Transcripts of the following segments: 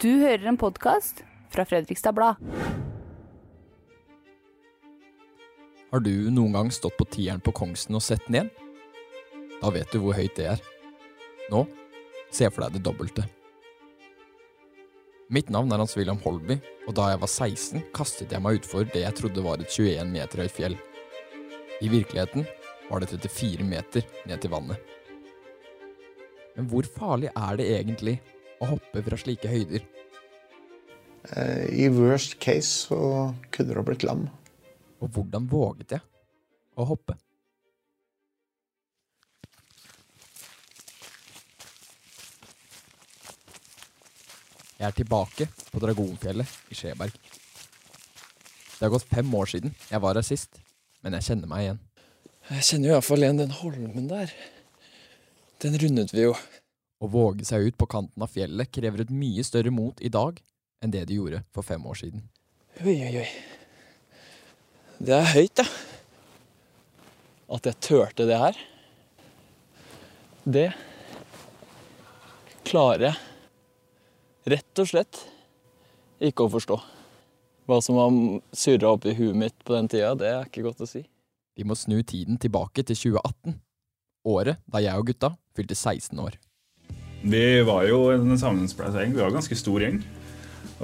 Du hører en podkast fra Fredrikstad Blad. Har du noen gang stått på tieren på Kongsen og sett ned? Da vet du hvor høyt det er. Nå, se for deg det dobbelte. Mitt navn er Hans William Holby, og da jeg var 16, kastet jeg meg utfor det jeg trodde var et 21 meter høyt fjell. I virkeligheten var det 34 meter ned til vannet. Men hvor farlig er det egentlig å hoppe fra slike høyder? Eh, I worst case så kunne du ha blitt lam. Og hvordan våget jeg å hoppe? Jeg er tilbake på Dragonfjellet i Skjeberg. Det har gått fem år siden jeg var her sist, men jeg kjenner meg igjen. Jeg kjenner jo iallfall igjen den holmen der. Den rundet vi jo. Å våge seg ut på kanten av fjellet krever et mye større mot i dag enn det de gjorde for fem år siden. Oi, oi, oi. Det er høyt, ja. At jeg turte det her, det klarer jeg rett og slett ikke å forstå. Hva som har surra opp i huet mitt på den tida, det er ikke godt å si. Vi må snu tiden tilbake til 2018. Året da jeg og gutta fylte 16 år. Vi var jo en sammenspleisa gjeng. Vi var en ganske stor gjeng.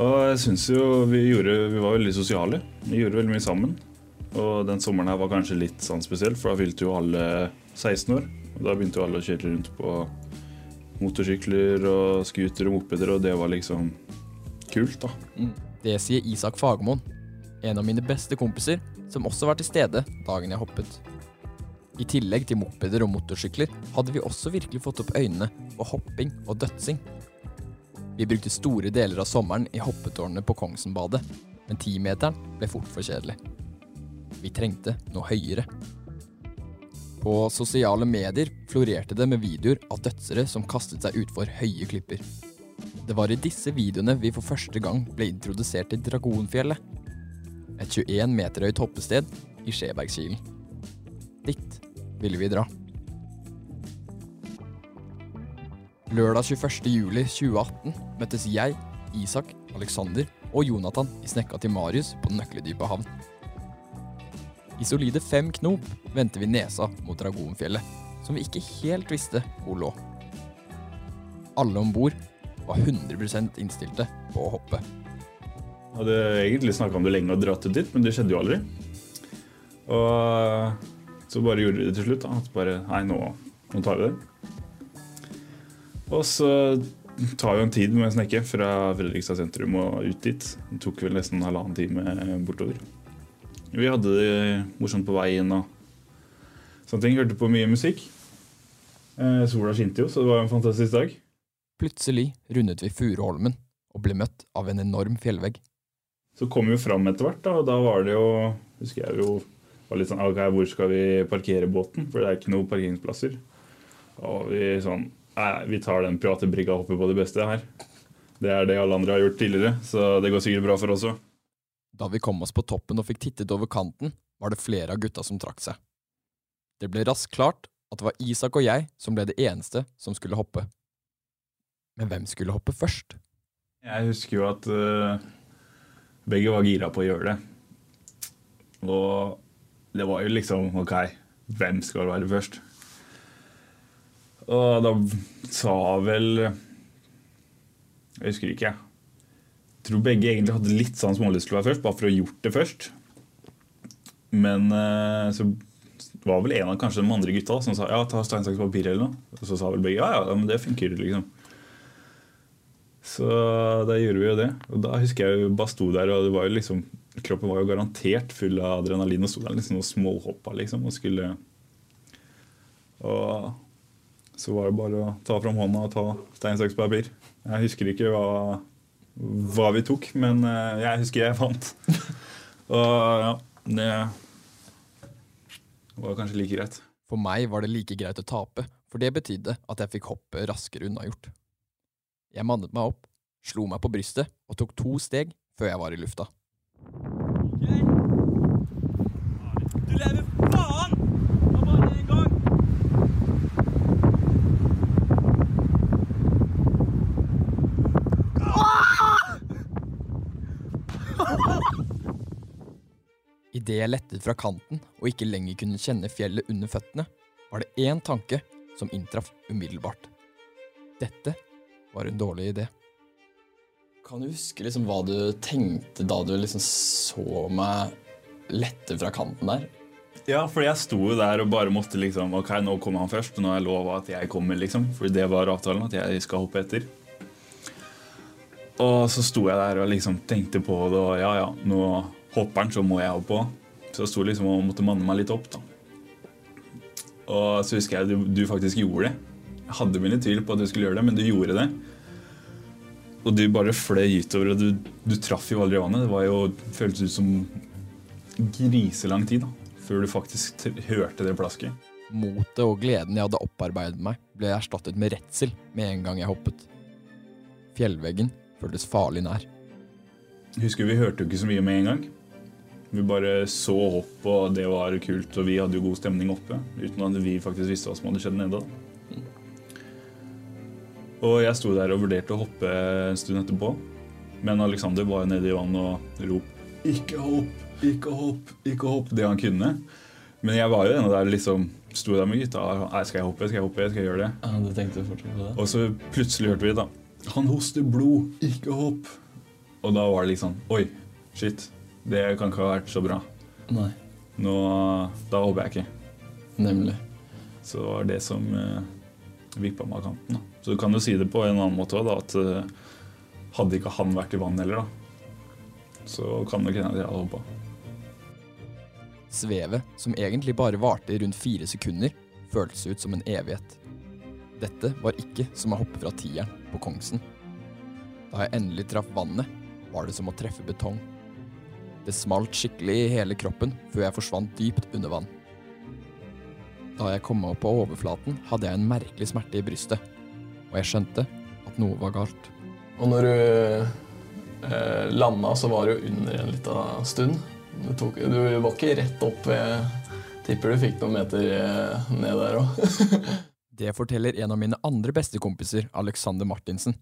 Og jeg syns jo vi, gjorde, vi var veldig sosiale. Vi gjorde veldig mye sammen. Og den sommeren her var kanskje litt sånn spesiell, for da fylte jo alle 16 år. Og da begynte jo alle å kjøre rundt på motorsykler og scooter og mopeder, og det var liksom kult, da. Det sier Isak Fagermoen, en av mine beste kompiser, som også var til stede dagen jeg hoppet. I tillegg til mopeder og motorsykler hadde vi også virkelig fått opp øynene for hopping og dødsing. Vi brukte store deler av sommeren i hoppetårnet på Kongsenbadet, men timeteren ble fort for kjedelig. Vi trengte noe høyere. På sosiale medier florerte det med videoer av dødsere som kastet seg utfor høye klipper. Det var i disse videoene vi for første gang ble introdusert til Dragonfjellet. Et 21 meter høyt hoppested i Skjebergkilen. Dit ville vi dra. Lørdag 21. juli 2018 møttes jeg, Isak, Alexander og Jonathan i snekka til Marius på Nøkledypet havn. I solide fem knop vendte vi nesa mot Dragonfjellet, som vi ikke helt visste hvor lå. Alle om bord var 100% innstilte på å hoppe. Hadde egentlig snakka om det lenge og dratt ut dit, men det skjedde jo aldri. Og så bare gjorde vi det til slutt. da, at bare, Nei, nå, nå tar vi det. Og så tar jo en tid med å snekke fra Fredrikstad sentrum og ut dit. Det tok vel nesten halvannen time bortover. Vi hadde det morsomt på veien og sånne ting. Hørte på mye musikk. Eh, sola skinte jo, så det var en fantastisk dag. Plutselig rundet vi Furuholmen og ble møtt av en enorm fjellvegg. Så kom vi jo fram etter hvert, da, og da var det jo husker jeg jo, var litt sånn, ok, Hvor skal vi parkere båten? For det er ikke noen parkeringsplasser. Og vi sånn Nei, vi tar den private brigga og hopper på det beste her. Det er det alle andre har gjort tidligere, så det går sikkert bra for oss òg. Da vi kom oss på toppen og fikk tittet over kanten, var det flere av gutta som trakk seg. Det ble raskt klart at det var Isak og jeg som ble det eneste som skulle hoppe. Men hvem skulle hoppe først? Jeg husker jo at uh, begge var gira på å gjøre det. Og det var jo liksom OK, hvem skal være først? Og da sa vel Jeg husker ikke, jeg. Jeg tror begge egentlig hadde litt sånn smålyst til å være først, bare for å ha gjort det først. Men uh, så var vel en av kanskje de andre gutta som sa ja, ta stein, saks, papir eller noe. Og så sa vel begge ja, ja, men det funker, liksom. Så da gjorde vi jo det. Og da husker jeg bare sto der, og det var jo liksom kroppen var jo garantert full av adrenalin og sto der liksom og småhoppa liksom og skulle Og så var det bare å ta fram hånda og ta stein, saks, papir. Jeg husker ikke hva, hva vi tok, men eh, jeg husker jeg fant. og ja, det var kanskje like greit. For meg var det like greit å tape, for det betydde at jeg fikk hoppe raskere unnagjort. Jeg mannet meg opp, slo meg på brystet og tok to steg før jeg var i lufta. Du lever faen! Og bare én gang! Idet jeg lettet fra kanten og ikke lenger kunne kjenne fjellet under føttene, var det én tanke som inntraff umiddelbart. Dette var en dårlig idé. Kan du huske liksom hva du tenkte da du liksom så meg lette fra kanten der? Ja, for jeg sto jo der og bare måtte liksom Ok, nå kommer han først, og nå har jeg lova at jeg kommer, liksom. For det var avtalen, at jeg skal hoppe etter. Og så sto jeg der og liksom tenkte på det, og ja, ja, nå hopper han, så må jeg hoppe òg. Så jeg sto liksom og måtte manne meg litt opp, da. Og så husker jeg du, du faktisk gjorde det. Hadde mine tvil på at du skulle gjøre det, men du gjorde det. Og du bare fløy utover, og du, du traff jo aldri vannet. Det var jo, føltes ut som griselang tid da, før du faktisk hørte det plasket. Motet og gleden jeg hadde opparbeidet meg, ble erstattet med redsel med en gang jeg hoppet. Fjellveggen føltes farlig nær. Husker Vi hørte jo ikke så mye med en gang. Vi bare så hopp, og det var kult, og vi hadde jo god stemning oppe. Uten at vi faktisk visste hva som hadde skjedd nede. da. Og jeg sto der og vurderte å hoppe en stund etterpå. Men Alexander var nede i vannet og rop 'Ikke hopp, ikke hopp, ikke hopp', det han kunne. Men jeg var jo en av der liksom sto der med gutta. «Nei, 'Skal jeg hoppe, skal jeg hoppe, skal jeg gjøre det?' Ja, du tenkte fortsatt på det? Og så plutselig hørte vi da 'Han hoster blod, ikke hopp'. Og da var det liksom Oi, shit. Det kan ikke ha vært så bra. Nei, Nå, Da hopper jeg ikke. nemlig. Så det var det som eh, vippa meg av kanten. da. Så du kan jo si det på en annen måte òg, at eh, hadde ikke han vært i vannet heller, da, så kan det hende at jeg hadde hoppa. Svevet, som egentlig bare varte i rundt fire sekunder, føltes ut som en evighet. Dette var ikke som å hoppe fra tieren på Kongsen. Da jeg endelig traff vannet, var det som å treffe betong. Det smalt skikkelig i hele kroppen før jeg forsvant dypt under vann. Da jeg kom meg opp på overflaten, hadde jeg en merkelig smerte i brystet, og jeg skjønte at noe var galt. Og når du eh, landa, så var du under en liten stund. Du, tok, du var ikke rett opp. Jeg tipper du fikk noen meter eh, ned der òg. Det forteller en av mine andre bestekompiser, Alexander Martinsen.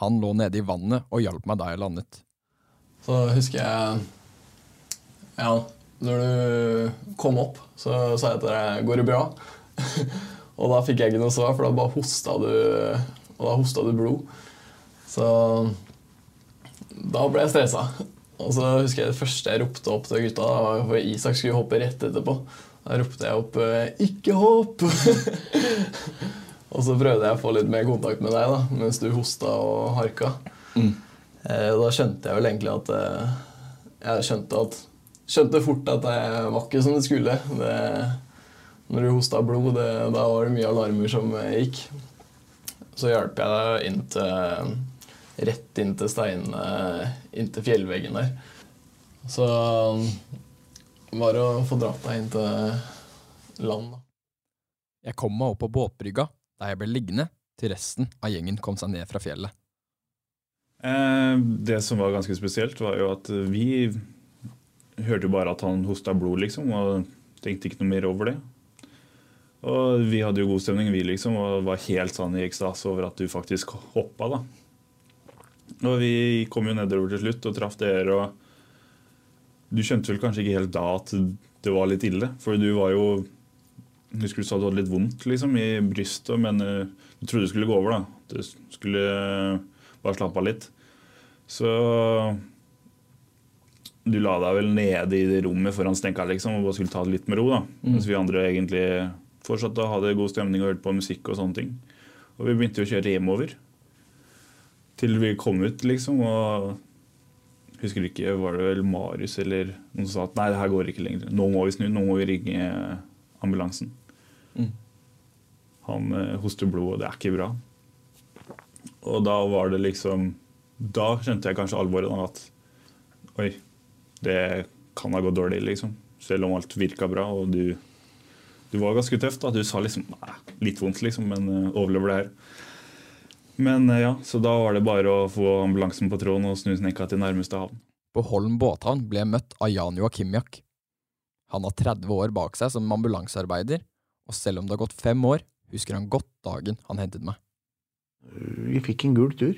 Han lå nede i vannet og hjalp meg da jeg landet. Så husker jeg Ja, når du kom opp, så sa jeg til deg 'Går det bra?' og da fikk jeg ikke noe svar, for da bare hosta du Og da hosta du blod. Så da ble jeg stressa. Og så husker jeg det første jeg ropte opp til gutta, var for Isak skulle hoppe rett etterpå. Da ropte jeg opp eh, 'Ikke hopp!' og så prøvde jeg å få litt mer kontakt med deg da, mens du hosta og harka. Mm. Eh, Da skjønte jeg vel egentlig at eh, Jeg skjønte, at, skjønte fort at det var ikke som det skulle. Det, når du hosta blod, det, da var det mye alarmer som eh, gikk. Så hjalp jeg deg inn til, rett inn til steinene inntil fjellveggen der. Så var det å få dratt deg inn til land. da. Jeg kom meg opp på båtbrygga, der jeg ble liggende, til resten av gjengen kom seg ned fra fjellet. Eh, det som var ganske spesielt, var jo at vi hørte jo bare at han hosta blod, liksom, og tenkte ikke noe mer over det. Og vi hadde jo god stemning, vi, liksom, og var helt sånn i ekstase over at du faktisk hoppa, da. Og vi kom jo nedover til slutt og traff dere, og du skjønte vel kanskje ikke helt da at det var litt ille, for du var jo Husker du sa du hadde litt vondt liksom, i brystet, men du trodde det skulle gå over. da. Du skulle bare slappe av litt. Så du la deg vel nede i det rommet foran stenka liksom, og bare skulle ta det litt med ro. da. Mens vi andre egentlig fortsatte å ha det god stemning og hørte på musikk og sånne ting. Og vi begynte å kjøre hjemover. Til vi kom ut, liksom. og Husker ikke, var det vel Marius eller noen som sa at nei, det her går ikke lenger. Nå må vi snu, nå må vi ringe ambulansen. Mm. Han eh, hoster blod, og det er ikke bra. Og da var det liksom Da skjønte jeg kanskje alvoret. At oi, det kan ha gått dårlig, liksom. Selv om alt virka bra. Og du, du var ganske tøff. da, Du sa liksom nei, litt vondt, liksom, men eh, overlever det her. Men eh, ja, så da var det bare å få ambulansen på tråden og snu snekka til nærmeste havn. På Holm båthavn ble jeg møtt av Jan Joakimjak. Han har 30 år bak seg som ambulansearbeider, og selv om det har gått fem år, husker han godt dagen han hentet meg. Vi fikk en gul tur.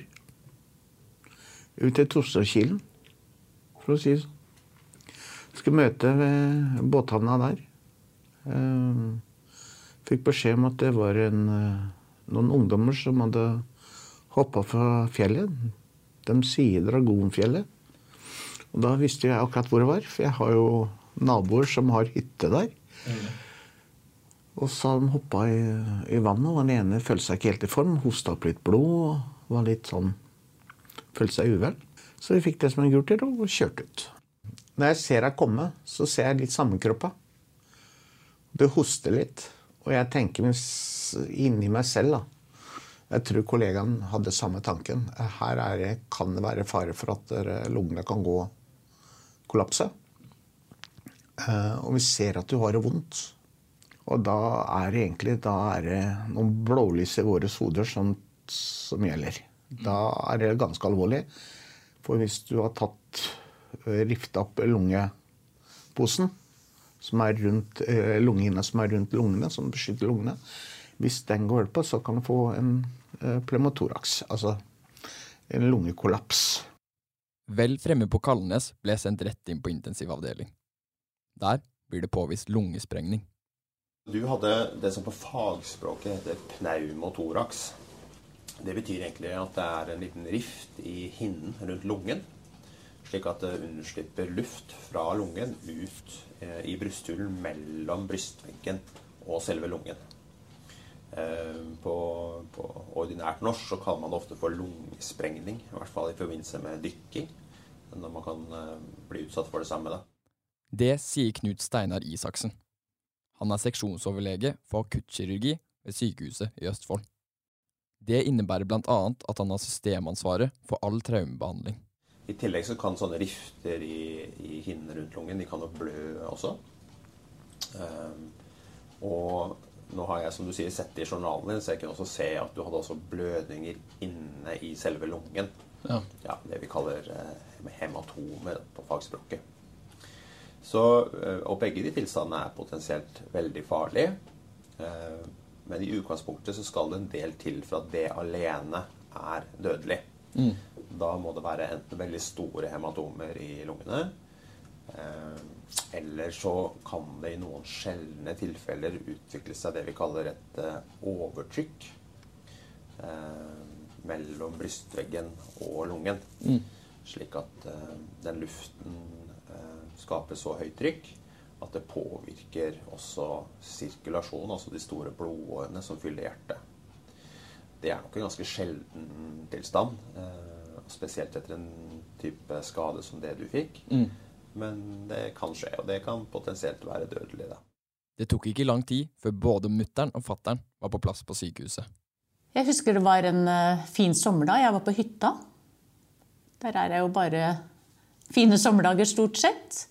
Ut til Tosterkilen, for å si det sånn. Skulle møte ved båthavna der. Eh, Fikk beskjed om at det var en, eh, noen ungdommer som hadde hoppa fra fjellet. De sier Dragonfjellet. Og da visste jeg akkurat hvor det var, for jeg har jo naboer som har hytte der. Og så hadde de hoppa i, i vannet, og den ene følte seg ikke helt i form. Hosta opp litt blod og var litt sånn Følte seg uvel. Så vi fikk det som en gult til og kjørte ut. Når jeg ser deg komme, så ser jeg litt sammenkroppa. Du hoster litt. Og jeg tenker inni meg selv, da. Jeg tror kollegaen hadde samme tanken. Her er det, kan det være fare for at lungene kan gå kollapse. Eh, og vi ser at du har det vondt. Og da er det egentlig er det noen blålys i våre hoder som, som gjelder. Da er det ganske alvorlig. For hvis du har tatt eh, rifta opp lungeposen, som er rundt lungene, som er rundt lungene, som beskytter lungene Hvis den går på, så kan du få en eh, pneumotoraks, altså en lungekollaps. Vel fremme på Kalnes ble jeg sendt rett inn på intensivavdeling. Der blir det påvist lungesprengning. Du hadde det som på fagspråket heter pneumotoraks. Det betyr egentlig at det er en liten rift i hinnen rundt lungen. Slik at det underslipper luft fra lungen ut eh, i brysthulen mellom brystveggen og selve lungen. Eh, på, på ordinært norsk så kaller man det ofte for lungesprengning. I hvert fall i forbindelse med dykking. Når man kan eh, bli utsatt for det samme. da. Det sier Knut Steinar Isaksen. Han er seksjonsoverlege for akuttkirurgi ved sykehuset i Østfold. Det innebærer blant annet at han har systemansvaret for all traumebehandling. I tillegg så kan sånne rifter i, i hinnen rundt lungen de kan jo blø også. Um, og nå har jeg som du sier sett det i journalen din, så jeg kunne også se at du hadde også blødninger inne i selve lungen. Ja. Ja, Det vi kaller eh, hematomer på fagspråket. Så, eh, og begge de tilstandene er potensielt veldig farlige. Eh, Men i utgangspunktet så skal det en del til for at det alene er dødelig. Da må det være enten veldig store hematomer i lungene, eh, eller så kan det i noen sjeldne tilfeller utvikle seg det vi kaller et eh, overtrykk eh, mellom brystveggen og lungen. Slik at den luften eh, skaper så høyt trykk at det påvirker også sirkulasjonen, altså de store blodårene som fyller hjertet. Det er nok en ganske sjelden tilstand, eh, spesielt etter en type skade som det du fikk. Men det kan skje, og det kan potensielt være dødelig. da. Det tok ikke lang tid før både mutter'n og fatter'n var på plass på sykehuset. Jeg husker det var en eh, fin sommerdag. Jeg var på hytta. Der er jeg jo bare fine sommerdager stort sett.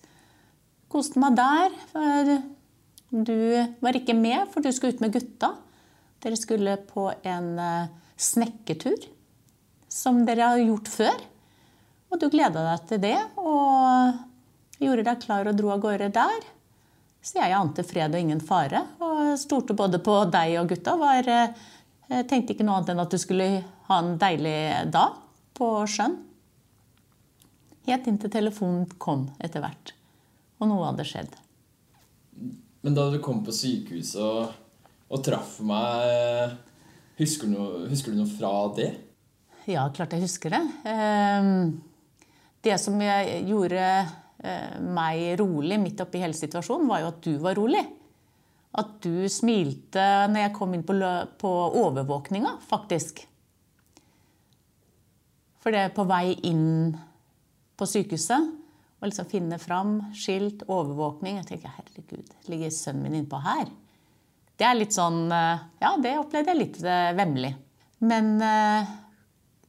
Koste meg der. For du var ikke med, for du skulle ut med gutta. Dere skulle på en eh, snekketur, som dere har gjort før. Og du gleda deg til det, og gjorde deg klar og dro av gårde der. Så jeg ante fred og ingen fare, og stolte både på deg og gutta. Var, eh, tenkte ikke noe annet enn at du skulle ha en deilig dag på sjøen. Helt inntil telefonen kom etter hvert, og noe hadde skjedd. Men da du kom på sykehuset og, og traff meg, husker du, noe, husker du noe fra det? Ja, klart jeg husker det. Ehm, Det som gjorde eh, meg rolig midt oppi hele situasjonen, var jo at du var rolig. At du smilte når jeg kom inn på, overvåkninga, faktisk. For det er på vei inn på sykehuset å liksom finne fram skilt, overvåkning Jeg tenker herregud, ligger sønnen min innpå her? Det er litt sånn eh, Ja, det opplevde jeg litt eh, vemmelig. Men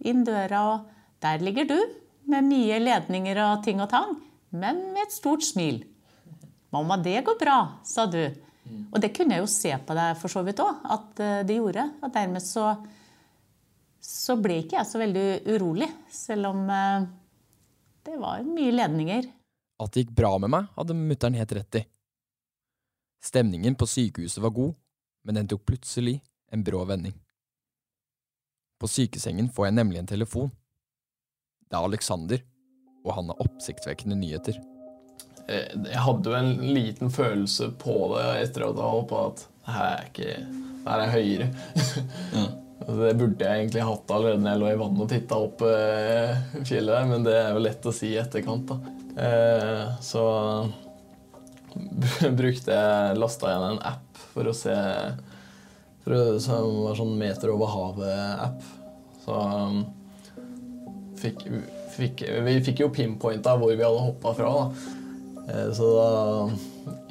inn døra, og der ligger du med mye ledninger og ting og tang, men med et stort smil. 'Mamma, det går bra', sa du. Og det kunne jeg jo se på deg for så vidt òg, at eh, det gjorde. Og dermed så, så ble ikke jeg så veldig urolig, selv om eh, det var mye ledninger. At det gikk bra med meg, hadde mutter'n helt rett i. Stemningen på sykehuset var god, men den tok plutselig en brå vending. På sykesengen får jeg nemlig en telefon. Det er Alexander, og han har oppsiktsvekkende nyheter. jeg, jeg hadde jo en liten følelse på det etter at jeg på at det her er ikke Det her er høyere. ja. det burde jeg egentlig hatt allerede når jeg lå i vannet og titta opp eh, fjellet der, men det er jo lett å si i etterkant, da. Eh, så brukte jeg Lasta igjen en app for å se Som var sånn Meter over havet-app. Så um, fikk, fikk, vi fikk jo pinpointa hvor vi hadde hoppa fra. da. Eh, Så da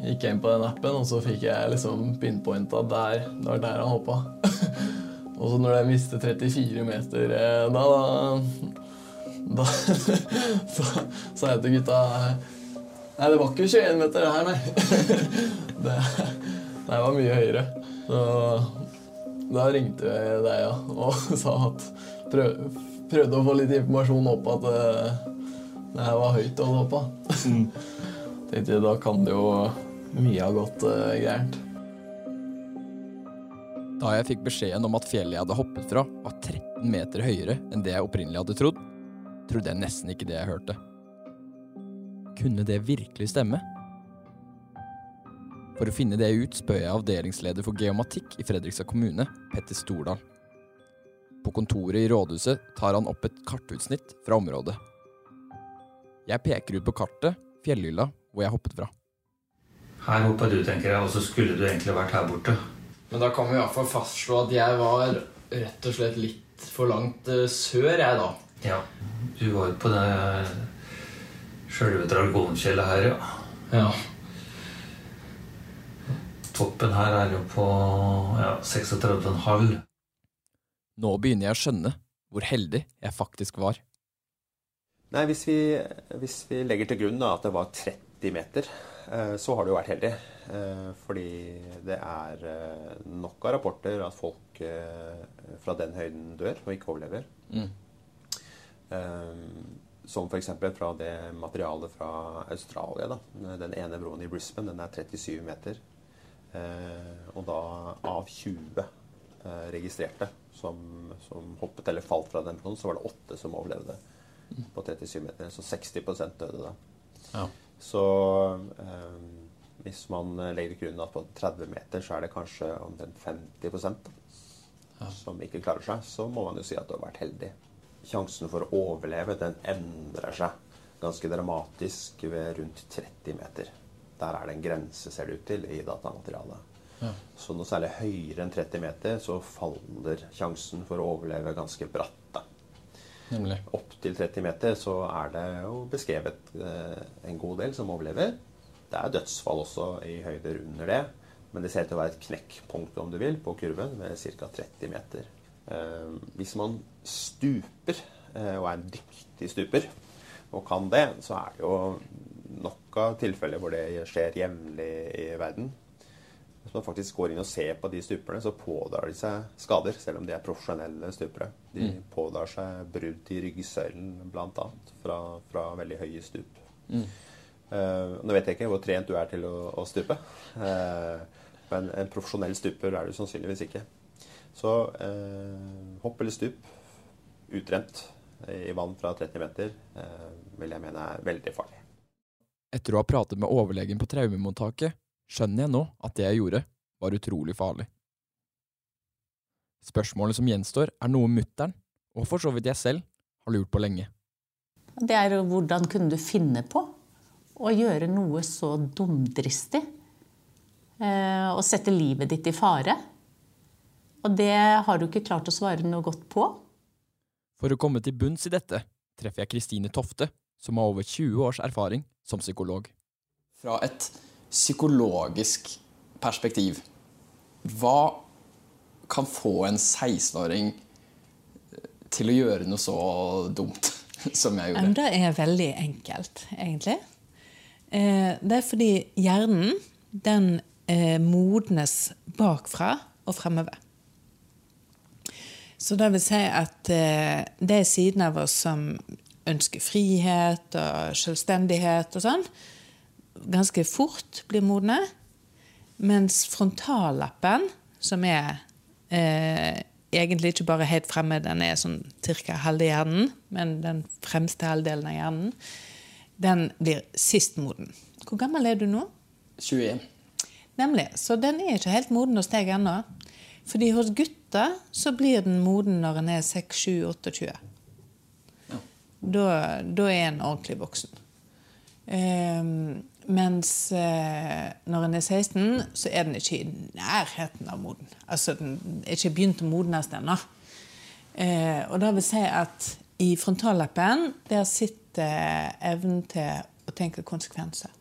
gikk jeg inn på den appen, og så fikk jeg liksom pinpointa der. Det var der han hoppa. og så når jeg miste 34 meter eh, da, da, da så sa jeg til gutta Nei, det var ikke 21 meter det her, nei. det, det var mye høyere. Så da ringte jeg deg ja, og sa at prøv, Prøvde å få litt informasjon opp at uh, det her var høyt å holde på. Tenkte jeg, da kan det jo mye ha gått uh, gærent. Da jeg fikk beskjeden om at fjellet jeg hadde hoppet fra, var 13 meter høyere enn det jeg opprinnelig hadde trodd, trodde jeg nesten ikke det jeg hørte. Kunne det virkelig stemme? For å finne det ut spør jeg avdelingsleder for geomatikk i Fredrikstad kommune, Petter Stordal. På kontoret i rådhuset tar han opp et kartutsnitt fra området. Jeg peker ut på kartet fjellhylla hvor jeg hoppet fra. Her hoppa du, tenker jeg, og så skulle du egentlig vært her borte. Men da kan vi i hvert fall fastslå at jeg var rett og slett litt for langt eh, sør, jeg, da. Ja, du var jo på det sjølve Dragonfjellet her, ja. Ja. Toppen her er jo på ja, 36,5. Nå begynner jeg å skjønne hvor heldig jeg faktisk var. Nei, hvis vi, hvis vi legger til grunn da, at det var 30 meter, eh, så har du jo vært heldig. Eh, Fordi det er eh, nok av rapporter at folk fra den høyden dør og ikke overlever. Mm. Som f.eks. fra det materialet fra Australia. Da. Den ene broen i Brisbane den er 37 meter. Eh, og da av 20 eh, registrerte som, som hoppet eller falt fra den så var det åtte som overlevde på 37 meter. Så 60% døde da. Ja. Så eh, hvis man legger til grunn at på 30 meter så er det kanskje omtrent 50 da, som ikke klarer seg, så må man jo si at du har vært heldig. Sjansen for å overleve den endrer seg ganske dramatisk ved rundt 30 meter. Der er det en grense, ser det ut til, i datamaterialet. Ja. Så noe særlig høyere enn 30 meter, så faller sjansen for å overleve ganske bratt. da. Nemlig. Opp til 30 meter så er det jo beskrevet eh, en god del som overlever. Det er dødsfall også i høyder under det, men det ser ut til å være et knekkpunkt om du vil, på kurven med ca. 30 meter. Eh, hvis man stuper, eh, og er en dyktig stuper, og kan det, så er det jo nok av tilfeller hvor det skjer jevnlig i verden. Hvis man faktisk går inn og ser på de stuperne, så pådrar de seg skader, selv om de er profesjonelle stupere. De Mm. pådrar seg brudd i ryggsøylen, bl.a., fra, fra veldig høye stup. Mm. Uh, nå vet jeg ikke hvor trent du er til å, å stupe, uh, men en profesjonell stuper er du sannsynligvis ikke. Så uh, hopp eller stup, utrent i vann fra 30 meter, vil jeg mene er veldig farlig. Etter å ha pratet med overlegen på traumemottaket, skjønner jeg nå at det jeg gjorde, var utrolig farlig. Spørsmålet som gjenstår, er noe mutter'n, og for så vidt jeg selv, har lurt på lenge. Det er hvordan kunne du finne på å gjøre noe så dumdristig? Eh, og sette livet ditt i fare? Og det har du ikke klart å svare noe godt på. For å komme til bunns i dette, treffer jeg Kristine Tofte, som har over 20 års erfaring som psykolog. Fra et psykologisk perspektiv, hva kan få en 16-åring til å gjøre noe så dumt som jeg gjorde? Det er veldig enkelt, egentlig. Eh, Det er fordi hjernen den eh, modnes bakfra og fremover. Så det vil si at det de sidene av oss som ønsker frihet og selvstendighet og sånn, ganske fort blir modne. Mens frontallappen, som er eh, egentlig ikke bare helt fremme, den er sånn ca. halve hjernen, men den fremste halvdelen av hjernen, den blir sist moden. Hvor gammel er du nå? 21. Nemlig. Så den er ikke helt moden hos deg ennå. Fordi hos gutter så blir den moden når en er 6-7-28. Da, da er en ordentlig voksen. Ehm, mens eh, når en er 16, så er den ikke i nærheten av moden. Altså den er ikke begynt å modnes ennå. Eh, og det vil si at i frontallappen der sitter evnen til å tenke konsekvenser.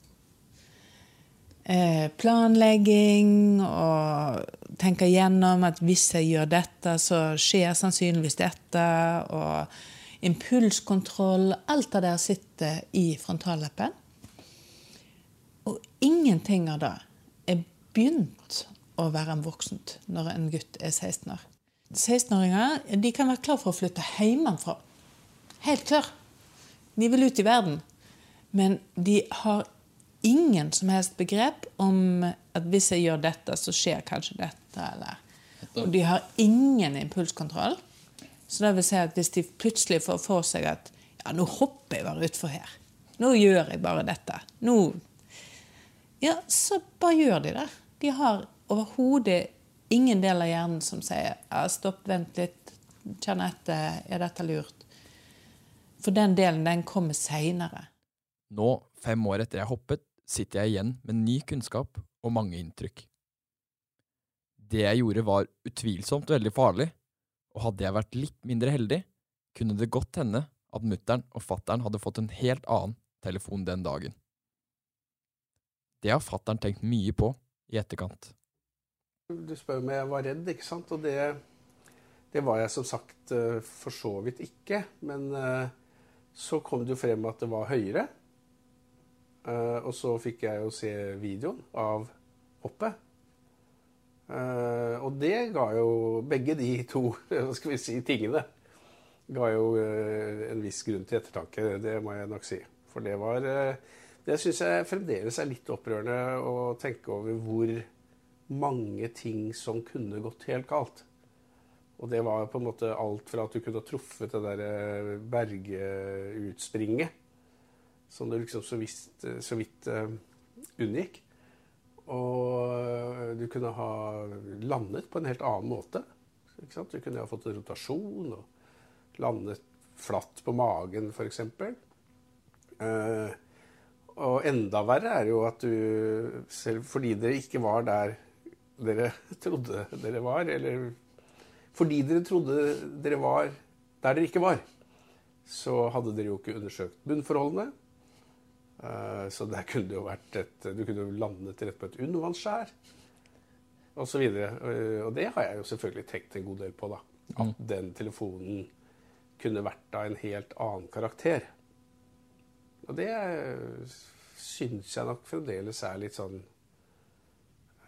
Eh, planlegging og tenke gjennom at hvis jeg gjør dette, så skjer sannsynligvis dette. Og impulskontroll. Alt det der sitter i frontallappen. Og ingenting av det er begynt å være en voksent når en gutt er 16 år. 16-åringer de kan være klar for å flytte hjemmefra. Helt klar. De vil ut i verden. Men de har ingen som helst begrep om at hvis jeg gjør dette, så skjer kanskje dette. Eller. Og de har ingen impulskontroll. Så det vil si at hvis de plutselig får for seg at ja, nå hopper jeg bare utfor her. Nå gjør jeg bare dette. Nå Ja, så bare gjør de det. De har overhodet ingen del av hjernen som sier ja, stopp, vent litt, kjenn etter, er dette lurt? For den delen, den kommer seinere. Nå, fem år etter jeg hoppet, sitter jeg igjen med ny kunnskap og mange inntrykk. Det jeg gjorde var utvilsomt veldig farlig, og hadde jeg vært litt mindre heldig, kunne det godt hende at mutter'n og fatter'n hadde fått en helt annen telefon den dagen. Det har fatter'n tenkt mye på i etterkant. Du spør om jeg var redd, ikke sant? Og det, det var jeg som sagt eh, for så vidt ikke. Men eh, så kom det jo frem at det var høyere. Eh, og så fikk jeg jo se videoen av hoppet. Og det ga jo begge de to skal vi si, tingene ga jo en viss grunn til ettertanke. Det må jeg nok si. For det var Det syns jeg fremdeles er litt opprørende å tenke over hvor mange ting som kunne gått helt galt. Og det var på en måte alt fra at du kunne ha truffet det der bergutspringet, som du liksom så, visst, så vidt uh, unngikk. Og du kunne ha landet på en helt annen måte. Du kunne ha fått en rotasjon og landet flatt på magen, f.eks. Uh, og enda verre er jo at du, selv fordi dere ikke var der dere trodde dere var, eller fordi dere trodde dere var der dere ikke var, så hadde dere jo ikke undersøkt bunnforholdene. Eh, så der kunne det jo vært et Du kunne jo landet rett på et undervannsskjær osv. Og det har jeg jo selvfølgelig tenkt en god del på, da. At den telefonen kunne vært av en helt annen karakter. Og det syns jeg nok fremdeles er litt sånn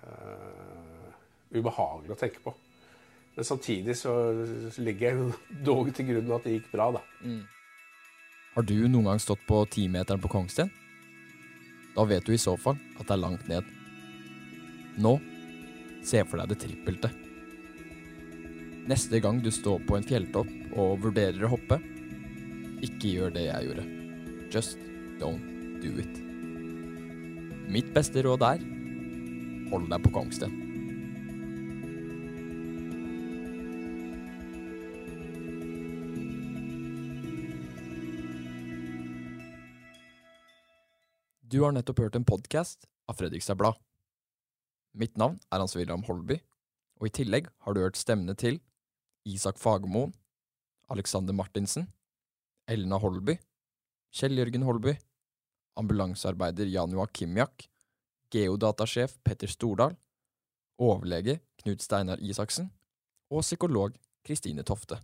uh, ubehagelig å tenke på. Men samtidig så legger jeg dog til grunn at det gikk bra, da. Mm. Har du noen gang stått på timeteren på Kongsten? Da vet du i så fall at det er langt ned. Nå, se for deg det trippelte. Neste gang du står på en fjelltopp og vurderer å hoppe, ikke gjør det jeg gjorde. Just don't do it. Mitt beste råd er hold deg på Kongsten. Du har nettopp hørt en podkast av Fredrikstad Blad. Mitt navn er Hans Wilhelm Holby, og i tillegg har du hørt stemmene til Isak Fagermoen, Alexander Martinsen, Elna Holby, Kjell Jørgen Holby, ambulansearbeider Janua Kimjak, geodatasjef Petter Stordal, overlege Knut Steinar Isaksen og psykolog Kristine Tofte.